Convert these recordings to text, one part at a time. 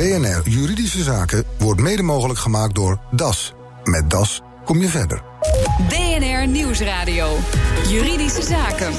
BNR Juridische Zaken wordt mede mogelijk gemaakt door DAS. Met DAS kom je verder. BNR Nieuwsradio. Juridische Zaken.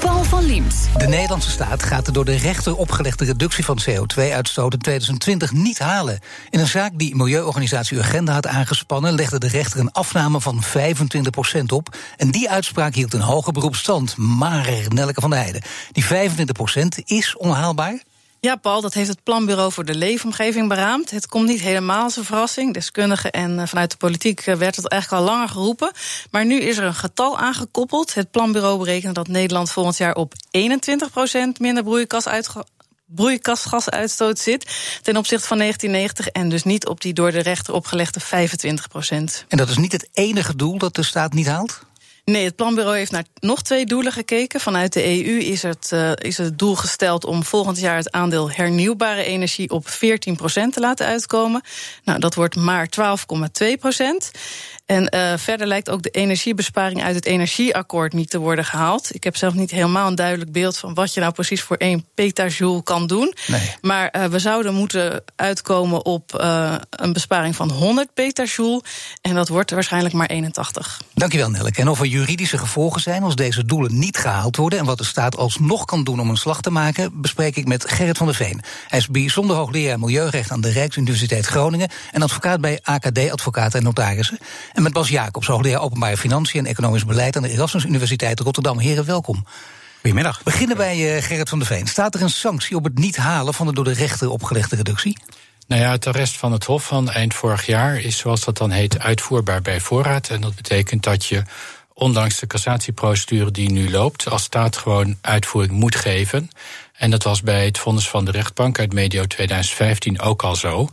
Paul van Liemt. De Nederlandse staat gaat de door de rechter opgelegde reductie van CO2-uitstoot in 2020 niet halen. In een zaak die milieuorganisatie Urgenda had aangespannen, legde de rechter een afname van 25% op. En die uitspraak hield een hoger beroep stand. Maar Nelke van der Heijden, die 25% is onhaalbaar? Ja, Paul, dat heeft het Planbureau voor de Leefomgeving beraamd. Het komt niet helemaal als een verrassing. Deskundigen en eh, vanuit de politiek eh, werd het eigenlijk al langer geroepen. Maar nu is er een getal aangekoppeld. Het Planbureau berekent dat Nederland volgend jaar op 21% minder broeikasgasuitstoot zit ten opzichte van 1990 en dus niet op die door de rechter opgelegde 25% En dat is niet het enige doel dat de staat niet haalt? Nee, het planbureau heeft naar nog twee doelen gekeken. Vanuit de EU is het, uh, is het doel gesteld om volgend jaar het aandeel hernieuwbare energie op 14% te laten uitkomen. Nou, dat wordt maar 12,2%. En uh, verder lijkt ook de energiebesparing uit het energieakkoord niet te worden gehaald. Ik heb zelf niet helemaal een duidelijk beeld van wat je nou precies voor 1 petajoule kan doen. Nee. Maar uh, we zouden moeten uitkomen op uh, een besparing van 100 petajoule. En dat wordt waarschijnlijk maar 81. Dankjewel, Nelleke. En of er juridische gevolgen zijn als deze doelen niet gehaald worden. en wat de staat alsnog kan doen om een slag te maken. bespreek ik met Gerrit van der Veen. Hij is bijzonder hoogleraar Milieurecht aan de Rijksuniversiteit Groningen. en advocaat bij AKD Advocaten en Notarissen. En met Bas Jacobs, hoogleraar openbare financiën en economisch beleid aan de Erasmus Universiteit Rotterdam. Heren, welkom. Goedemiddag. We beginnen bij uh, Gerrit van der Veen. Staat er een sanctie op het niet halen van de door de rechter opgelegde reductie? Nou ja, het arrest van het Hof van eind vorig jaar is, zoals dat dan heet, uitvoerbaar bij voorraad. En dat betekent dat je, ondanks de cassatieprocedure die nu loopt, als staat gewoon uitvoering moet geven. En dat was bij het vonnis van de rechtbank uit medio 2015 ook al zo.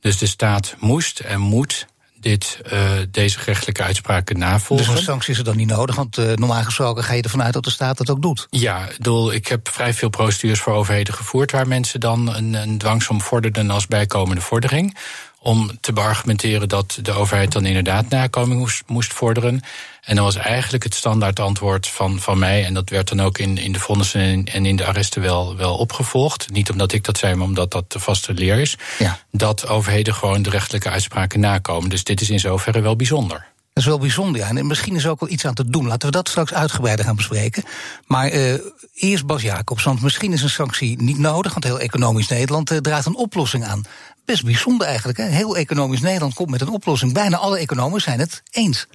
Dus de staat moest en moet dit, uh, deze gerechtelijke uitspraken navolgen. Dus een sanctie is er dan niet nodig? Want uh, normaal gesproken ga je ervan uit dat de staat dat ook doet. Ja, doel, ik heb vrij veel procedures voor overheden gevoerd... waar mensen dan een, een dwangsom vorderden als bijkomende vordering om te beargumenteren dat de overheid dan inderdaad nakoming moest, moest vorderen. En dat was eigenlijk het standaard antwoord van, van mij. En dat werd dan ook in, in de vonnissen en, in de arresten wel, wel opgevolgd. Niet omdat ik dat zei, maar omdat dat de vaste leer is. Ja. Dat overheden gewoon de rechtelijke uitspraken nakomen. Dus dit is in zoverre wel bijzonder. Dat is wel bijzonder, ja. En misschien is er ook wel iets aan te doen. Laten we dat straks uitgebreider gaan bespreken. Maar uh, eerst Bas Jacobs, want misschien is een sanctie niet nodig... want heel economisch Nederland uh, draagt een oplossing aan. Best bijzonder eigenlijk, hè? Heel economisch Nederland komt met een oplossing. Bijna alle economen zijn het eens.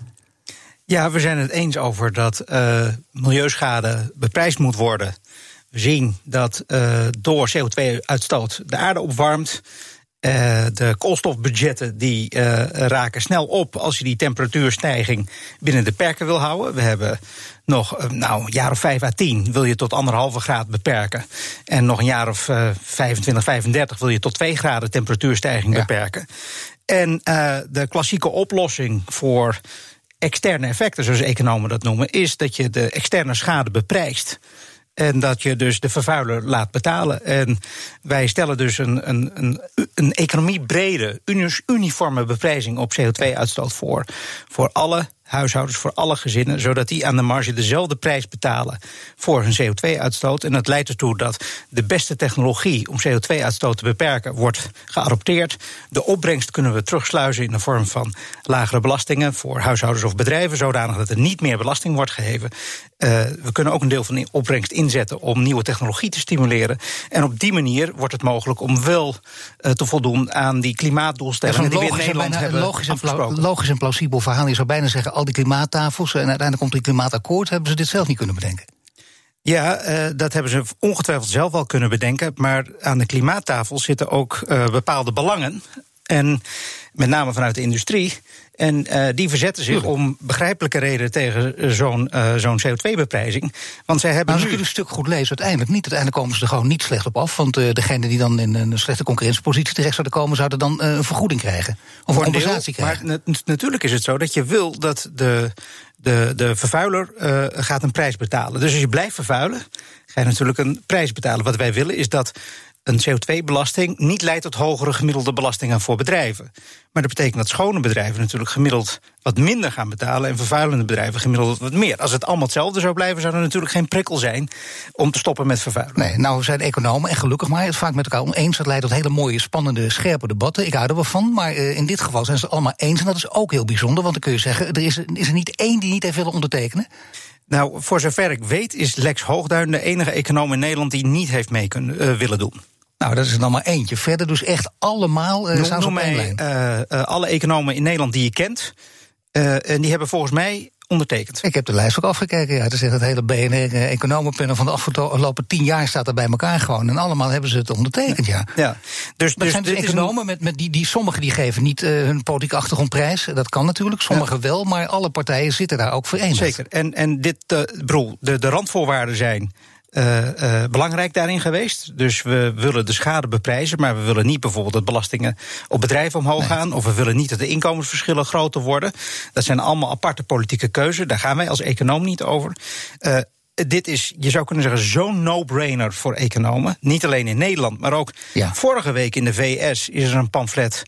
Ja, we zijn het eens over dat uh, milieuschade beprijsd moet worden. We zien dat uh, door CO2-uitstoot de aarde opwarmt. Uh, de koolstofbudgetten die uh, raken snel op als je die temperatuurstijging binnen de perken wil houden. We hebben nog uh, nou, een jaar of 5 à 10 wil je tot anderhalve graad beperken. En nog een jaar of 25, 35 wil je tot 2 graden temperatuurstijging ja. beperken. En de klassieke oplossing voor externe effecten, zoals economen dat noemen, is dat je de externe schade beprijst. En dat je dus de vervuiler laat betalen. En wij stellen dus een, een, een, een economiebrede, uniforme beprijzing op CO2-uitstoot voor. Voor alle huishoudens, voor alle gezinnen, zodat die aan de marge dezelfde prijs betalen voor hun CO2-uitstoot. En dat leidt ertoe dat de beste technologie om CO2-uitstoot te beperken wordt geadopteerd. De opbrengst kunnen we terugsluizen in de vorm van lagere belastingen voor huishoudens of bedrijven, zodanig dat er niet meer belasting wordt geheven. Uh, we kunnen ook een deel van die opbrengst inzetten om nieuwe technologie te stimuleren. En op die manier wordt het mogelijk om wel uh, te voldoen aan die klimaatdoelstellingen die we in Nederland bijna, hebben logisch en, logisch en plausibel verhaal. Je zou bijna zeggen, al die klimaattafels en uiteindelijk komt die klimaatakkoord, hebben ze dit zelf niet kunnen bedenken. Ja, uh, dat hebben ze ongetwijfeld zelf wel kunnen bedenken. Maar aan de klimaattafel zitten ook uh, bepaalde belangen. En met name vanuit de industrie. En uh, die verzetten zich om begrijpelijke redenen tegen zo'n uh, zo'n CO2-beprijzing. Want zij hebben. Maar als ik nu... een stuk goed lees, uiteindelijk niet. Uiteindelijk komen ze er gewoon niet slecht op af. Want uh, degene die dan in een slechte concurrentiepositie terecht zouden komen, zouden dan een vergoeding krijgen. Of een compensatie krijgen. Maar natuurlijk is het zo dat je wil dat de. De, de vervuiler gaat een prijs betalen. Dus als je blijft vervuilen, ga je natuurlijk een prijs betalen. Wat wij willen is dat een CO2-belasting niet leidt tot hogere gemiddelde belastingen voor bedrijven. Maar dat betekent dat schone bedrijven natuurlijk gemiddeld wat minder gaan betalen en vervuilende bedrijven gemiddeld wat meer. Als het allemaal hetzelfde zou blijven, zou er natuurlijk geen prikkel zijn om te stoppen met vervuilen. Nee, nou zijn economen, en gelukkig maar, het vaak met elkaar oneens. Dat leidt tot hele mooie, spannende, scherpe debatten. Ik hou er wel van, maar uh, in dit geval zijn ze het allemaal eens. En dat is ook heel bijzonder, want dan kun je zeggen, er is, is er niet één die niet heeft willen ondertekenen. Nou, voor zover ik weet is Lex Hoogduin de enige econoom in Nederland die niet heeft mee kunnen, uh, willen doen. Nou, dat is er dan maar eentje. Verder dus echt allemaal uh, één lijn. Uh, alle economen in Nederland die je kent, en die hebben volgens mij ondertekend. Ik heb de lijst ook afgekeken. Ja, is echt het hele BNR-economenpanel van de afgelopen tien jaar staat er bij elkaar gewoon. En allemaal hebben ze het ondertekend, ja. ja. Dus, dus zijn dus economen, een... met, met die, die, sommigen die geven niet uh, hun politieke achtergrond prijs. Dat kan natuurlijk, sommigen ja. wel, maar alle partijen zitten daar ook voor eens. Zeker. En, en dit, uh, broer, de, de randvoorwaarden zijn uh, uh, belangrijk daarin geweest. Dus we willen de schade beprijzen, maar we willen niet bijvoorbeeld dat belastingen op bedrijven omhoog nee. gaan. Of we willen niet dat de inkomensverschillen groter worden. Dat zijn allemaal aparte politieke keuzes. Daar gaan wij als econoom niet over. Uh, dit is, je zou kunnen zeggen, zo'n no-brainer voor economen. Niet alleen in Nederland, maar ook ja. vorige week in de VS is er een pamflet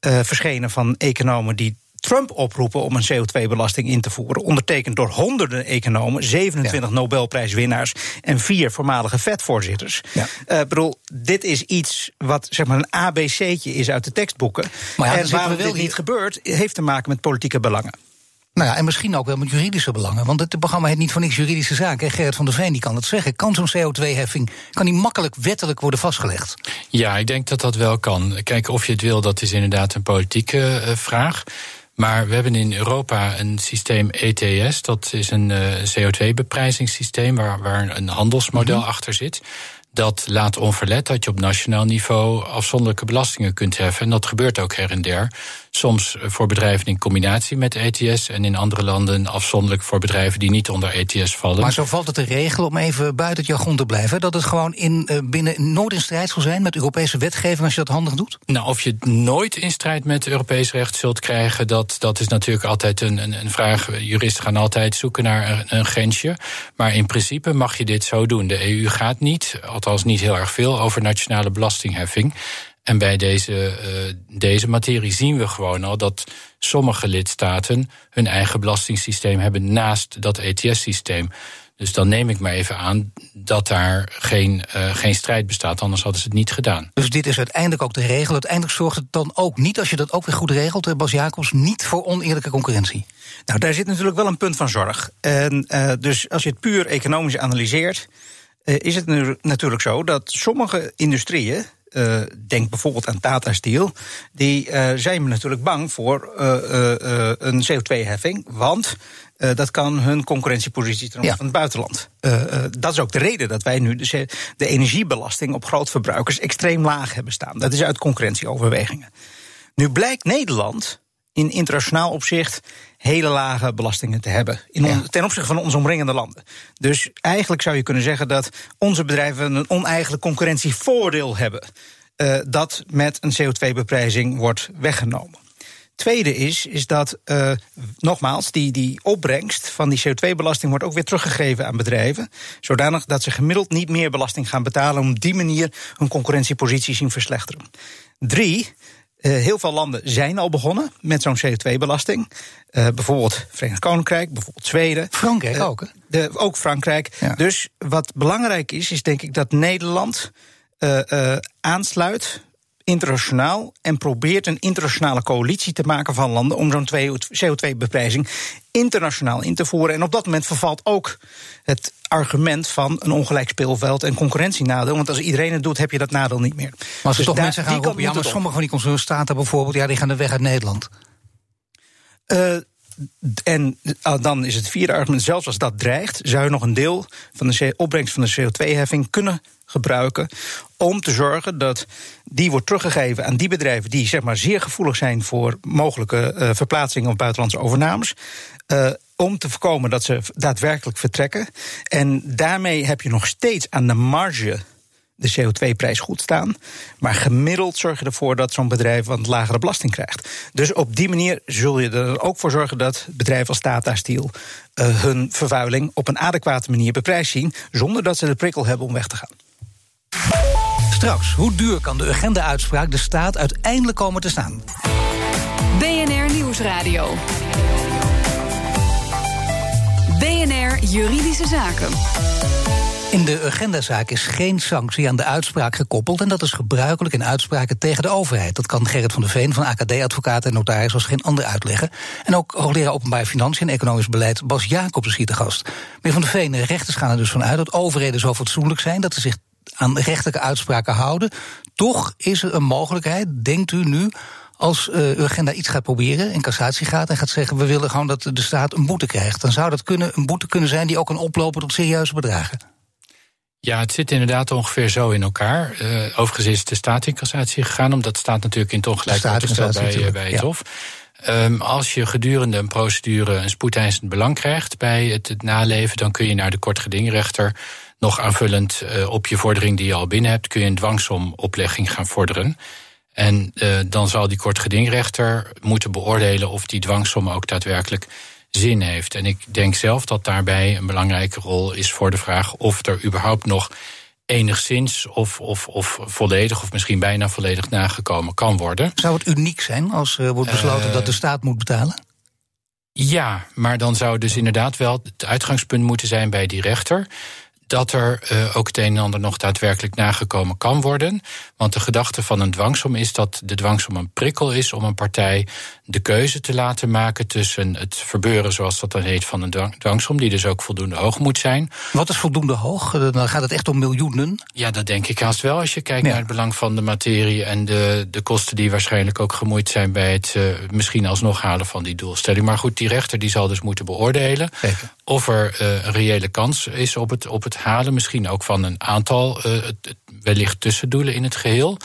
verschenen van economen die Trump oproepen om een CO2-belasting in te voeren. Ondertekend door honderden economen, 27 ja. Nobelprijswinnaars en vier voormalige vetvoorzitters. Ja. Uh, bedoel, dit is iets wat zeg maar een ABC'tje is uit de tekstboeken. Maar ja, en waarom dit niet gebeurt, heeft te maken met politieke belangen. Nou ja, en misschien ook wel met juridische belangen. Want het programma heet niet voor niks juridische zaken. Gerrit van der Veen die kan het zeggen. Kan zo'n CO2-heffing kan die makkelijk wettelijk worden vastgelegd? Ja, ik denk dat dat wel kan. Kijk, of je het wil, dat is inderdaad een politieke uh, vraag. Maar we hebben in Europa een systeem ETS. Dat is een uh, CO2-beprijzingssysteem waar, waar een handelsmodel mm-hmm. achter zit. Dat laat onverlet dat je op nationaal niveau afzonderlijke belastingen kunt heffen. En dat gebeurt ook her en der. Soms voor bedrijven in combinatie met ETS en in andere landen afzonderlijk voor bedrijven die niet onder ETS vallen. Maar zo valt het te regelen om even buiten het jargon te blijven, dat het gewoon in, uh, binnen nooit in strijd zal zijn met Europese wetgeving als je dat handig doet? Nou, of je het nooit in strijd met Europees recht zult krijgen, dat, dat is natuurlijk altijd een, een, een vraag. Juristen gaan altijd zoeken naar een, een grensje. Maar in principe mag je dit zo doen. De EU gaat niet, althans niet heel erg veel, over nationale belastingheffing. En bij deze, uh, deze materie zien we gewoon al dat sommige lidstaten hun eigen belastingssysteem hebben naast dat ETS-systeem. Dus dan neem ik maar even aan dat daar geen, uh, geen strijd bestaat, anders hadden ze het niet gedaan. Dus dit is uiteindelijk ook de regel. Uiteindelijk zorgt het dan ook niet, als je dat ook weer goed regelt, Bas Jacobs, niet voor oneerlijke concurrentie. Nou, daar zit natuurlijk wel een punt van zorg. En uh, dus als je het puur economisch analyseert, uh, is het nu natuurlijk zo dat sommige industrieën uh, denk bijvoorbeeld aan Tata Steel. Die uh, zijn natuurlijk bang voor uh, een CO2-heffing. Want dat kan hun concurrentiepositie ten opzichte ja. van het buitenland. dat is ook de reden dat wij nu de, de energiebelasting op grootverbruikers extreem laag hebben staan. Dat is uit concurrentieoverwegingen. Nu blijkt Nederland in internationaal opzicht hele lage belastingen te hebben. In ten opzichte van onze omringende landen. Dus eigenlijk zou je kunnen zeggen dat onze bedrijven een oneigenlijk concurrentievoordeel hebben. Uh, dat met een CO2-beprijzing wordt weggenomen. Tweede is, is dat, uh, nogmaals, die, die opbrengst van die CO2-belasting wordt ook weer teruggegeven aan bedrijven. Zodanig dat ze gemiddeld niet meer belasting gaan betalen. om op die manier hun concurrentiepositie zien verslechteren. Drie, heel veel landen zijn al begonnen met zo'n CO2-belasting. Uh, bijvoorbeeld Verenigd Koninkrijk, bijvoorbeeld Zweden. Frankrijk uh, ook, de, ook Frankrijk. Ja. Dus wat belangrijk is, is denk ik dat Nederland aansluit internationaal en probeert een internationale coalitie te maken van landen om zo'n CO2-beprijzing internationaal in te voeren. En op dat moment vervalt ook het argument van een ongelijk speelveld en concurrentienadeel. Want als iedereen het doet, heb je dat nadeel niet meer. Maar als dus toch daar, mensen gaan roepen, ja, maar sommige van die staten bijvoorbeeld, ja, die gaan de weg uit Nederland. Uh, en uh, dan is het vierde argument, zelfs als dat dreigt, zou je nog een deel van de opbrengst van de CO2-heffing kunnen gebruiken om te zorgen dat die wordt teruggegeven aan die bedrijven die zeg maar zeer gevoelig zijn voor mogelijke uh, verplaatsingen of buitenlandse overnames. Uh, om te voorkomen dat ze daadwerkelijk vertrekken. En daarmee heb je nog steeds aan de marge de CO2-prijs goed staan. Maar gemiddeld zorg je ervoor dat zo'n bedrijf wat lagere belasting krijgt. Dus op die manier zul je er ook voor zorgen dat bedrijven als Tata Steel uh, hun vervuiling op een adequate manier beprijs zien. zonder dat ze de prikkel hebben om weg te gaan. Straks, hoe duur kan de agenda-uitspraak de staat uiteindelijk komen te staan? BNR Nieuwsradio. BNR Juridische Zaken. In de agendazaak is geen sanctie aan de uitspraak gekoppeld. En dat is gebruikelijk in uitspraken tegen de overheid. Dat kan Gerrit van der Veen van AKD-advocaat en notaris als geen ander uitleggen. En ook hoogleraar openbaar financiën en economisch beleid Bas Jacobs is hier te gast. Meneer van der Veen, rechters gaan er dus vanuit dat overheden zo fatsoenlijk zijn dat ze zich aan rechtelijke uitspraken houden. Toch is er een mogelijkheid, denkt u nu, als uh, uw agenda iets gaat proberen, in cassatie gaat en gaat zeggen: we willen gewoon dat de staat een boete krijgt, dan zou dat kunnen, een boete kunnen zijn die ook kan oplopen tot serieuze bedragen. Ja, het zit inderdaad ongeveer zo in elkaar. Uh, overigens is de staat in cassatie gegaan, omdat staat natuurlijk in het ongelijk gesteld bij, bij het Hof. Um, als je gedurende een procedure een spoedeisend belang krijgt bij het, het naleven, dan kun je naar de kortgedingrechter nog aanvullend uh, op je vordering die je al binnen hebt, kun je een dwangsomoplegging gaan vorderen. En uh, dan zal die kortgedingrechter moeten beoordelen of die dwangsom ook daadwerkelijk zin heeft. En ik denk zelf dat daarbij een belangrijke rol is voor de vraag of er überhaupt nog enigszins of, of, of volledig of misschien bijna volledig nagekomen kan worden. Zou het uniek zijn als er wordt besloten uh, dat de staat moet betalen? Ja, maar dan zou dus inderdaad wel het uitgangspunt moeten zijn bij die rechter dat er uh, ook het een en ander nog daadwerkelijk nagekomen kan worden. Want de gedachte van een dwangsom is dat de dwangsom een prikkel is om een partij de keuze te laten maken tussen het verbeuren, zoals dat dan heet, van een dwangsom, die dus ook voldoende hoog moet zijn. Wat is voldoende hoog? Eh, dan gaat het echt om miljoenen? Ja, dat denk ik haast wel. Als je kijkt ja. naar het belang van de materie en de, de kosten die waarschijnlijk ook gemoeid zijn bij het uh, misschien alsnog halen van die doelstelling. Maar goed, die rechter die zal dus moeten beoordelen Zeker. Of er uh, een reële kans is op het, op het halen, misschien ook van een aantal uh, wellicht tussendoelen in het geheel.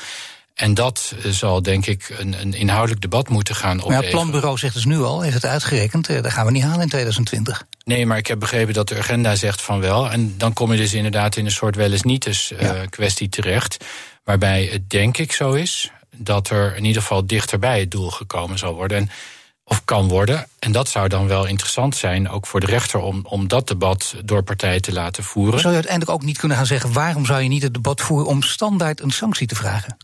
En dat zal denk ik een, een inhoudelijk debat moeten gaan opleveren. Maar het planbureau zegt dus nu al, heeft het uitgerekend, dat gaan we niet halen in 2020. Nee, maar ik heb begrepen dat de agenda zegt van wel. En dan kom je dus inderdaad in een soort wel eens niet eens ja. kwestie terecht. Waarbij het denk ik zo is dat er in ieder geval dichter bij het doel gekomen zal worden. En of kan worden. En dat zou dan wel interessant zijn, ook voor de rechter, om, om dat debat door partijen te laten voeren. Zou je uiteindelijk ook niet kunnen gaan zeggen: waarom zou je niet het debat voeren om standaard een sanctie te vragen?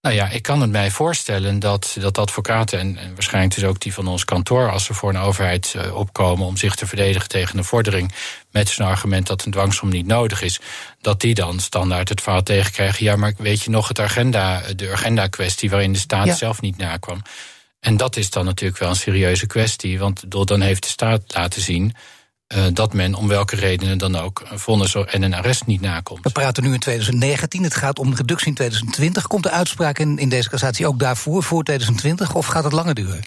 Nou ja, ik kan het mij voorstellen dat, dat advocaten, en, en waarschijnlijk dus ook die van ons kantoor, als ze voor een overheid uh, opkomen om zich te verdedigen tegen een vordering, met zo'n argument dat een dwangsom niet nodig is, dat die dan standaard het verhaal tegenkrijgen. Ja, maar weet je nog het agenda, de agenda-kwestie waarin de staat ja. zelf niet nakwam. En dat is dan natuurlijk wel een serieuze kwestie, want dan heeft de staat laten zien uh, dat men om welke redenen dan ook een vonnis en een arrest niet nakomt. We praten nu in 2019, het gaat om reductie in 2020. Komt de uitspraak in, in deze cassatie ook daarvoor, voor 2020, of gaat het langer duren?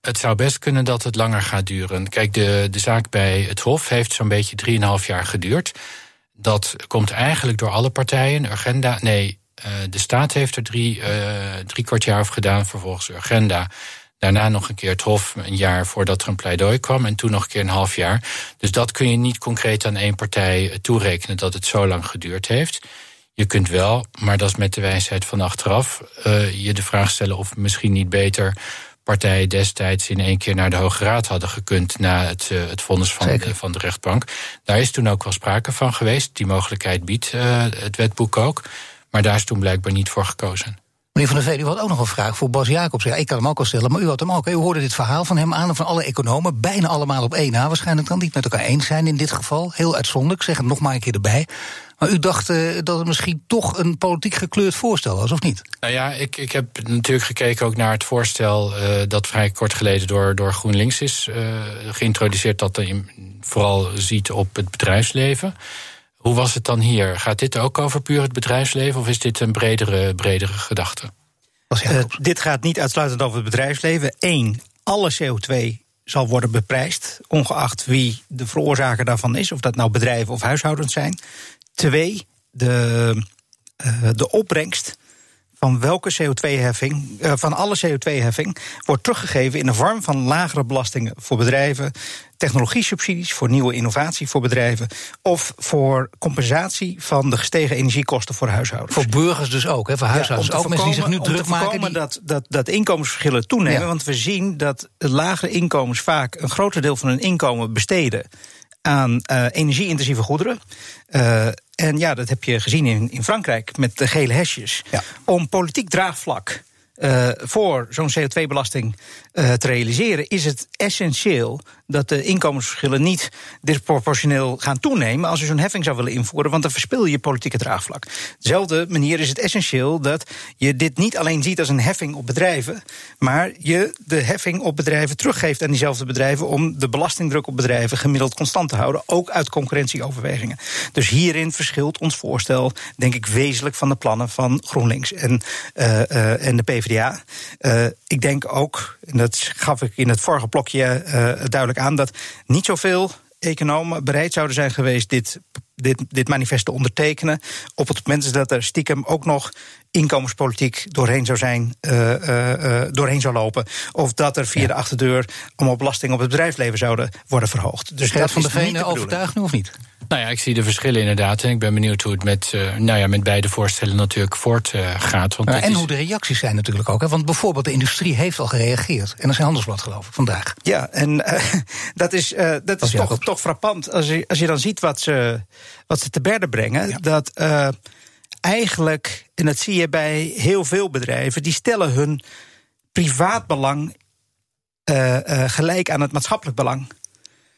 Het zou best kunnen dat het langer gaat duren. Kijk, de, de zaak bij het Hof heeft zo'n beetje 3,5 jaar geduurd. Dat komt eigenlijk door alle partijen. Agenda, nee, uh, de staat heeft er drie, uh, drie kwart jaar over gedaan, vervolgens de agenda. Daarna nog een keer het Hof, een jaar voordat er een pleidooi kwam. En toen nog een keer een half jaar. Dus dat kun je niet concreet aan één partij toerekenen dat het zo lang geduurd heeft. Je kunt wel, maar dat is met de wijsheid van achteraf, uh, je de vraag stellen of misschien niet beter partijen destijds in één keer naar de Hoge Raad hadden gekund na het, uh, het vonnis van, uh, van de rechtbank. Daar is toen ook wel sprake van geweest. Die mogelijkheid biedt uh, het wetboek ook. Maar daar is toen blijkbaar niet voor gekozen. Meneer Van der Veen, u had ook nog een vraag voor Bas Jacobs. Ja, ik kan hem ook al stellen, maar u had hem ook. U hoorde dit verhaal van hem aan en van alle economen, bijna allemaal op één na. Waarschijnlijk kan niet met elkaar eens zijn in dit geval. Heel uitzonderlijk, zeg het nog maar een keer erbij. Maar u dacht uh, dat het misschien toch een politiek gekleurd voorstel was, of niet? Nou ja, ik, ik heb natuurlijk gekeken ook naar het voorstel uh, dat vrij kort geleden door, door GroenLinks is uh, geïntroduceerd. Dat er vooral ziet op het bedrijfsleven. Hoe was het dan hier? Gaat dit ook over puur het bedrijfsleven of is dit een bredere, bredere gedachte? Uh, dit gaat niet uitsluitend over het bedrijfsleven. Eén, alle CO2 zal worden beprijsd, ongeacht wie de veroorzaker daarvan is, of dat nou bedrijven of huishoudens zijn. Twee, de, uh, de opbrengst van welke CO2-heffing, uh, van alle CO2-heffing, wordt teruggegeven in de vorm van lagere belastingen voor bedrijven, technologiesubsidies voor nieuwe innovatie voor bedrijven of voor compensatie van de gestegen energiekosten voor huishoudens. Voor burgers dus ook, hè? voor huishoudens ja, ook. Mensen die zich nu druk maken. Die... Dat, dat, dat inkomensverschillen toenemen, ja. want we zien dat lagere inkomens vaak een groter deel van hun inkomen besteden aan uh, energie-intensieve goederen. Uh, en ja, dat heb je gezien in, in Frankrijk met de gele hesjes. Ja. Om politiek draagvlak uh, voor zo'n CO2-belasting uh, te realiseren, is het essentieel dat de inkomensverschillen niet disproportioneel gaan toenemen als je zo'n heffing zou willen invoeren, want dan verspil je politieke draagvlak. Dezelfde manier is het essentieel dat je dit niet alleen ziet als een heffing op bedrijven, maar je de heffing op bedrijven teruggeeft aan diezelfde bedrijven om de belastingdruk op bedrijven gemiddeld constant te houden, ook uit concurrentieoverwegingen. Dus hierin verschilt ons voorstel, denk ik, wezenlijk van de plannen van GroenLinks en, uh, uh, en de PvdA. Uh, ik denk ook, en dat gaf ik in het vorige blokje duidelijk aan dat niet zoveel economen bereid zouden zijn geweest dit, dit, dit manifest te ondertekenen. Op het moment dat er stiekem ook nog inkomenspolitiek doorheen zou zijn, uh, uh, doorheen zou lopen. Of dat er via ja. de achterdeur allemaal belastingen op het bedrijfsleven zouden worden verhoogd. Dus dat van de Venen overtuigd nu of niet? Nou ja, ik zie de verschillen inderdaad. En ik ben benieuwd hoe het met, uh, nou ja, met beide voorstellen natuurlijk voortgaat. Uh, en is... hoe de reacties zijn natuurlijk ook. Hè? Want bijvoorbeeld de industrie heeft al gereageerd. En dat is een handelsblad, geloof ik, vandaag. Ja, en uh, dat is, dat is toch, toch frappant. Als je, als je dan ziet wat ze, wat ze te berden brengen. Ja. Dat eigenlijk, en dat zie je bij heel veel bedrijven, die stellen hun privaatbelang gelijk aan het maatschappelijk belang.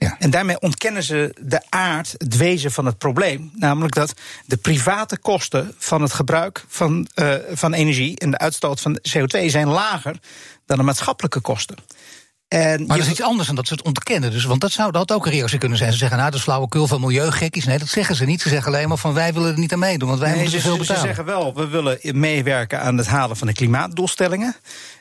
Ja. En daarmee ontkennen ze de aard, het wezen van het probleem. Namelijk dat de private kosten van het gebruik van, uh, van energie en de uitstoot van CO2 zijn lager dan de maatschappelijke kosten. En maar dat is iets anders dan dat ze het ontkennen. Dus, want dat zou dat ook een reactie kunnen zijn. Ze zeggen, nou, dat is flauwekul van milieugekkies. Nee, dat zeggen ze niet. Ze zeggen alleen maar van, wij willen er niet aan meedoen, want wij nee, moeten zoveel betalen. Ze zeggen wel, we willen meewerken aan het halen van de klimaatdoelstellingen.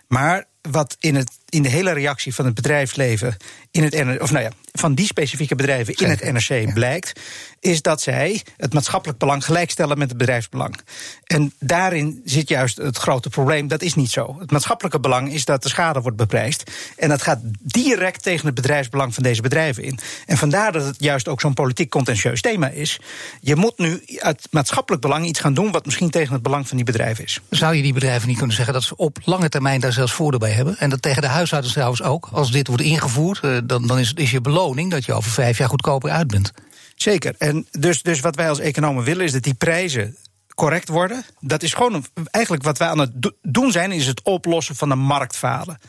Maar wat in, het, in de hele reactie van het bedrijfsleven in het of nou ja, van die specifieke bedrijven in het NRC blijkt, is dat zij het maatschappelijk belang gelijkstellen met het bedrijfsbelang. En daarin zit juist het grote probleem. Dat is niet zo. Het maatschappelijke belang is dat de schade wordt beprijsd. En dat gaat direct tegen het bedrijfsbelang van deze bedrijven in. En vandaar dat het juist ook zo'n politiek contentieus thema is. Je moet nu uit maatschappelijk belang iets gaan doen wat misschien tegen het belang van die bedrijven is. Zou je die bedrijven niet kunnen zeggen dat ze op lange termijn daar zelfs voordeel bij hebben? En dat tegen de huishoudens trouwens ook. Als dit wordt ingevoerd, dan, dan is, is je beloning dat je over vijf jaar goedkoper uit bent. Zeker. En dus, dus wat wij als economen willen is dat die prijzen correct worden. Dat is gewoon eigenlijk wat wij aan het doen zijn, is het oplossen van de marktfalen.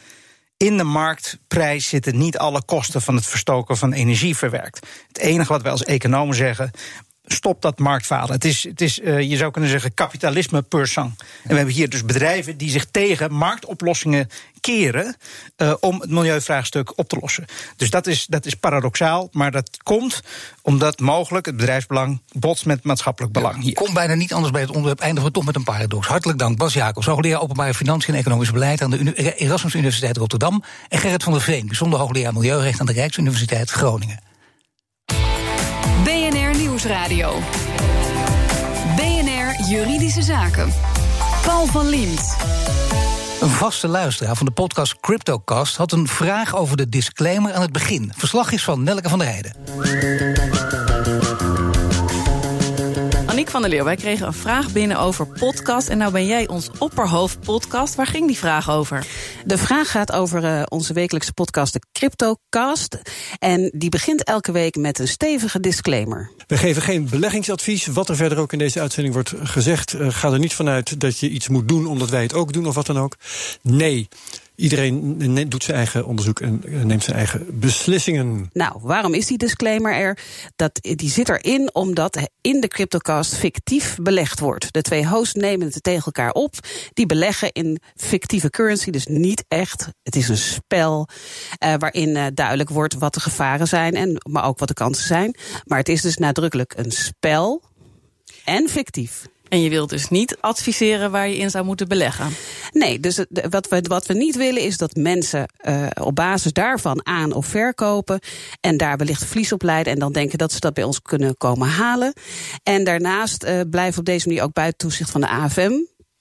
In de marktprijs zitten niet alle kosten van het verstoken van energie verwerkt. Het enige wat wij als economen zeggen, stop dat marktfalen. Het is, het is uh, je zou kunnen zeggen, kapitalisme per sang. En we hebben hier dus bedrijven die zich tegen marktoplossingen keren uh, om het milieuvraagstuk op te lossen. Dus dat is, dat is paradoxaal, maar dat komt omdat mogelijk het bedrijfsbelang botst met maatschappelijk belang. Hier. Komt bijna niet anders bij het onderwerp, eindigen we toch met een paradox. Hartelijk dank, Bas Jacobs, hoogleraar openbare financiën en economisch beleid aan de Erasmus Universiteit Rotterdam. En Gerrit van der Veen, bijzonder hoogleraar milieurecht aan de Rijksuniversiteit Groningen. Nieuwsradio. BNR Juridische Zaken. Paul van Liemt. Een vaste luisteraar van de podcast CryptoCast had een vraag over de disclaimer aan het begin. Verslag is van Nelke van der Heijden. Van der Leeuw, wij kregen een vraag binnen over podcast. En nou ben jij ons opperhoofd podcast. Waar ging die vraag over? De vraag gaat over uh, onze wekelijkse podcast, de CryptoCast. En die begint elke week met een stevige disclaimer. We geven geen beleggingsadvies. Wat er verder ook in deze uitzending wordt gezegd, uh, ga er niet vanuit dat je iets moet doen omdat wij het ook doen of wat dan ook. Nee. Iedereen doet zijn eigen onderzoek en neemt zijn eigen beslissingen. Nou, waarom is die disclaimer er? Dat, die zit erin omdat in de CryptoCast fictief belegd wordt. De twee hosts nemen het tegen elkaar op. Die beleggen in fictieve currency, dus niet echt. Het is een spel uh, waarin uh, duidelijk wordt wat de gevaren zijn, en, maar ook wat de kansen zijn. Maar het is dus nadrukkelijk een spel en fictief. En je wilt dus niet adviseren waar je in zou moeten beleggen? Nee, dus wat we, wat we niet willen is dat mensen uh, op basis daarvan aan of verkopen. En daar wellicht verlies op leiden. En dan denken dat ze dat bij ons kunnen komen halen. En daarnaast uh, blijven op deze manier ook buiten toezicht van de AFM.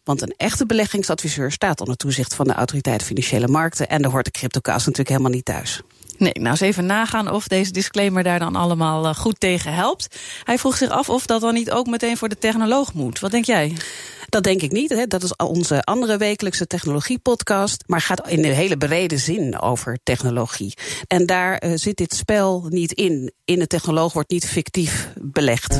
Want een echte beleggingsadviseur staat onder toezicht van de Autoriteit Financiële Markten. En daar hoort de CryptoCast natuurlijk helemaal niet thuis. Nee, nou eens even nagaan of deze disclaimer daar dan allemaal eh, goed tegen helpt. Hij vroeg zich af of dat dan niet ook meteen voor de technoloog moet. Wat denk jij? Dat denk ik niet. Hè. Dat is onze andere wekelijkse technologie-podcast. Maar gaat in de hele brede zin over technologie. En daar uh, zit dit spel niet in. In de technoloog wordt niet fictief belegd.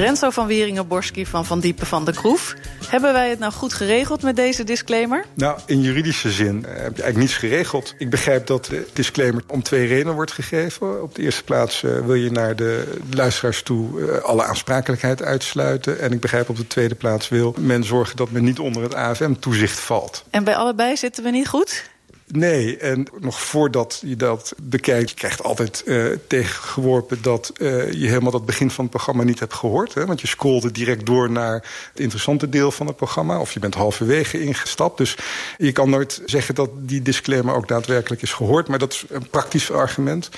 Renzo van Wieringen-Borski van Van Diepen van de Kroef. Hebben wij het nou goed geregeld met deze disclaimer? Nou, in juridische zin heb je eigenlijk niets geregeld. Ik begrijp dat de disclaimer om twee redenen wordt gegeven. Op de eerste plaats uh, wil je naar de luisteraars toe uh, alle aansprakelijkheid uitsluiten. En ik begrijp op de tweede plaats wil men zorgen dat men niet onder het AFM-toezicht valt. En bij allebei zitten we niet goed? Nee, en nog voordat je dat bekijkt... je krijgt altijd uh, tegengeworpen dat uh, je helemaal dat begin van het programma niet hebt gehoord. Hè? Want je scrolde direct door naar het interessante deel van het programma... of je bent halverwege ingestapt. Dus je kan nooit zeggen dat die disclaimer ook daadwerkelijk is gehoord. Maar dat is een praktisch argument.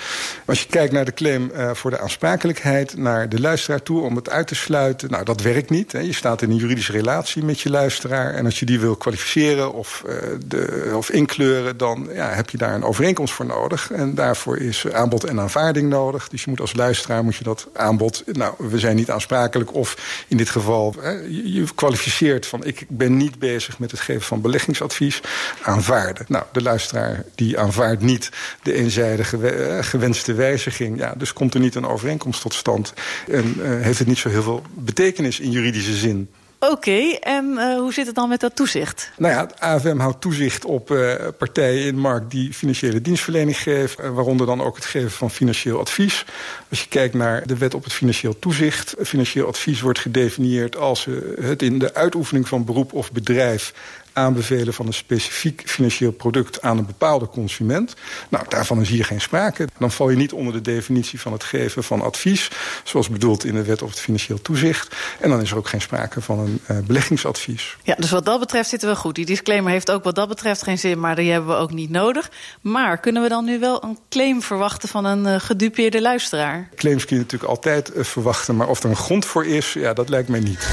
Als je kijkt naar de claim uh, voor de aansprakelijkheid... naar de luisteraar toe om het uit te sluiten... nou, dat werkt niet. Hè? Je staat in een juridische relatie met je luisteraar... en als je die wil kwalificeren of, de, of inkleuren dan ja, heb je daar een overeenkomst voor nodig. En daarvoor is aanbod en aanvaarding nodig. Dus je moet als luisteraar moet je dat aanbod... nou, we zijn niet aansprakelijk of in dit geval... Hè, je kwalificeert van ik ben niet bezig met het geven van beleggingsadvies... aanvaarden. Nou, de luisteraar die aanvaardt niet de eenzijdige gewenste wijziging. Ja, dus komt er niet een overeenkomst tot stand. En uh, heeft het niet zo heel veel betekenis in juridische zin. Oké, en uh, hoe zit het dan met dat toezicht? Nou ja, het AFM houdt toezicht op uh, partijen in de markt die financiële dienstverlening geven, uh, waaronder dan ook het geven van financieel advies. Als je kijkt naar de wet op het financieel toezicht, financieel advies wordt gedefinieerd als het in de uitoefening van beroep of bedrijf aanbevelen van een specifiek financieel product aan een bepaalde consument. Nou, daarvan is hier geen sprake. Dan val je niet onder de definitie van het geven van advies, zoals bedoeld in de wet op het financieel toezicht. En dan is er ook geen sprake van een uh, beleggingsadvies. Ja, dus wat dat betreft zitten we goed. Die disclaimer heeft ook wat dat betreft geen zin, maar die hebben we ook niet nodig. Maar kunnen we dan nu wel een claim verwachten van een uh, gedupeerde luisteraar? Claims kun je natuurlijk altijd uh, verwachten, maar of er een grond voor is, ja, dat lijkt mij niet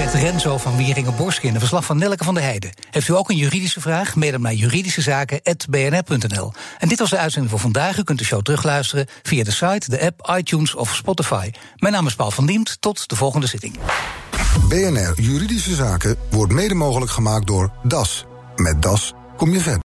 zegt Renzo van Wieringen-Borsk in de verslag van Nelke van der Heijden. Heeft u ook een juridische vraag? Mail hem naar juridischezaken.bnr.nl. En dit was de uitzending voor vandaag. U kunt de show terugluisteren via de site, de app, iTunes of Spotify. Mijn naam is Paul van Diemt. Tot de volgende zitting. BNR Juridische Zaken wordt mede mogelijk gemaakt door DAS. Met DAS kom je verder.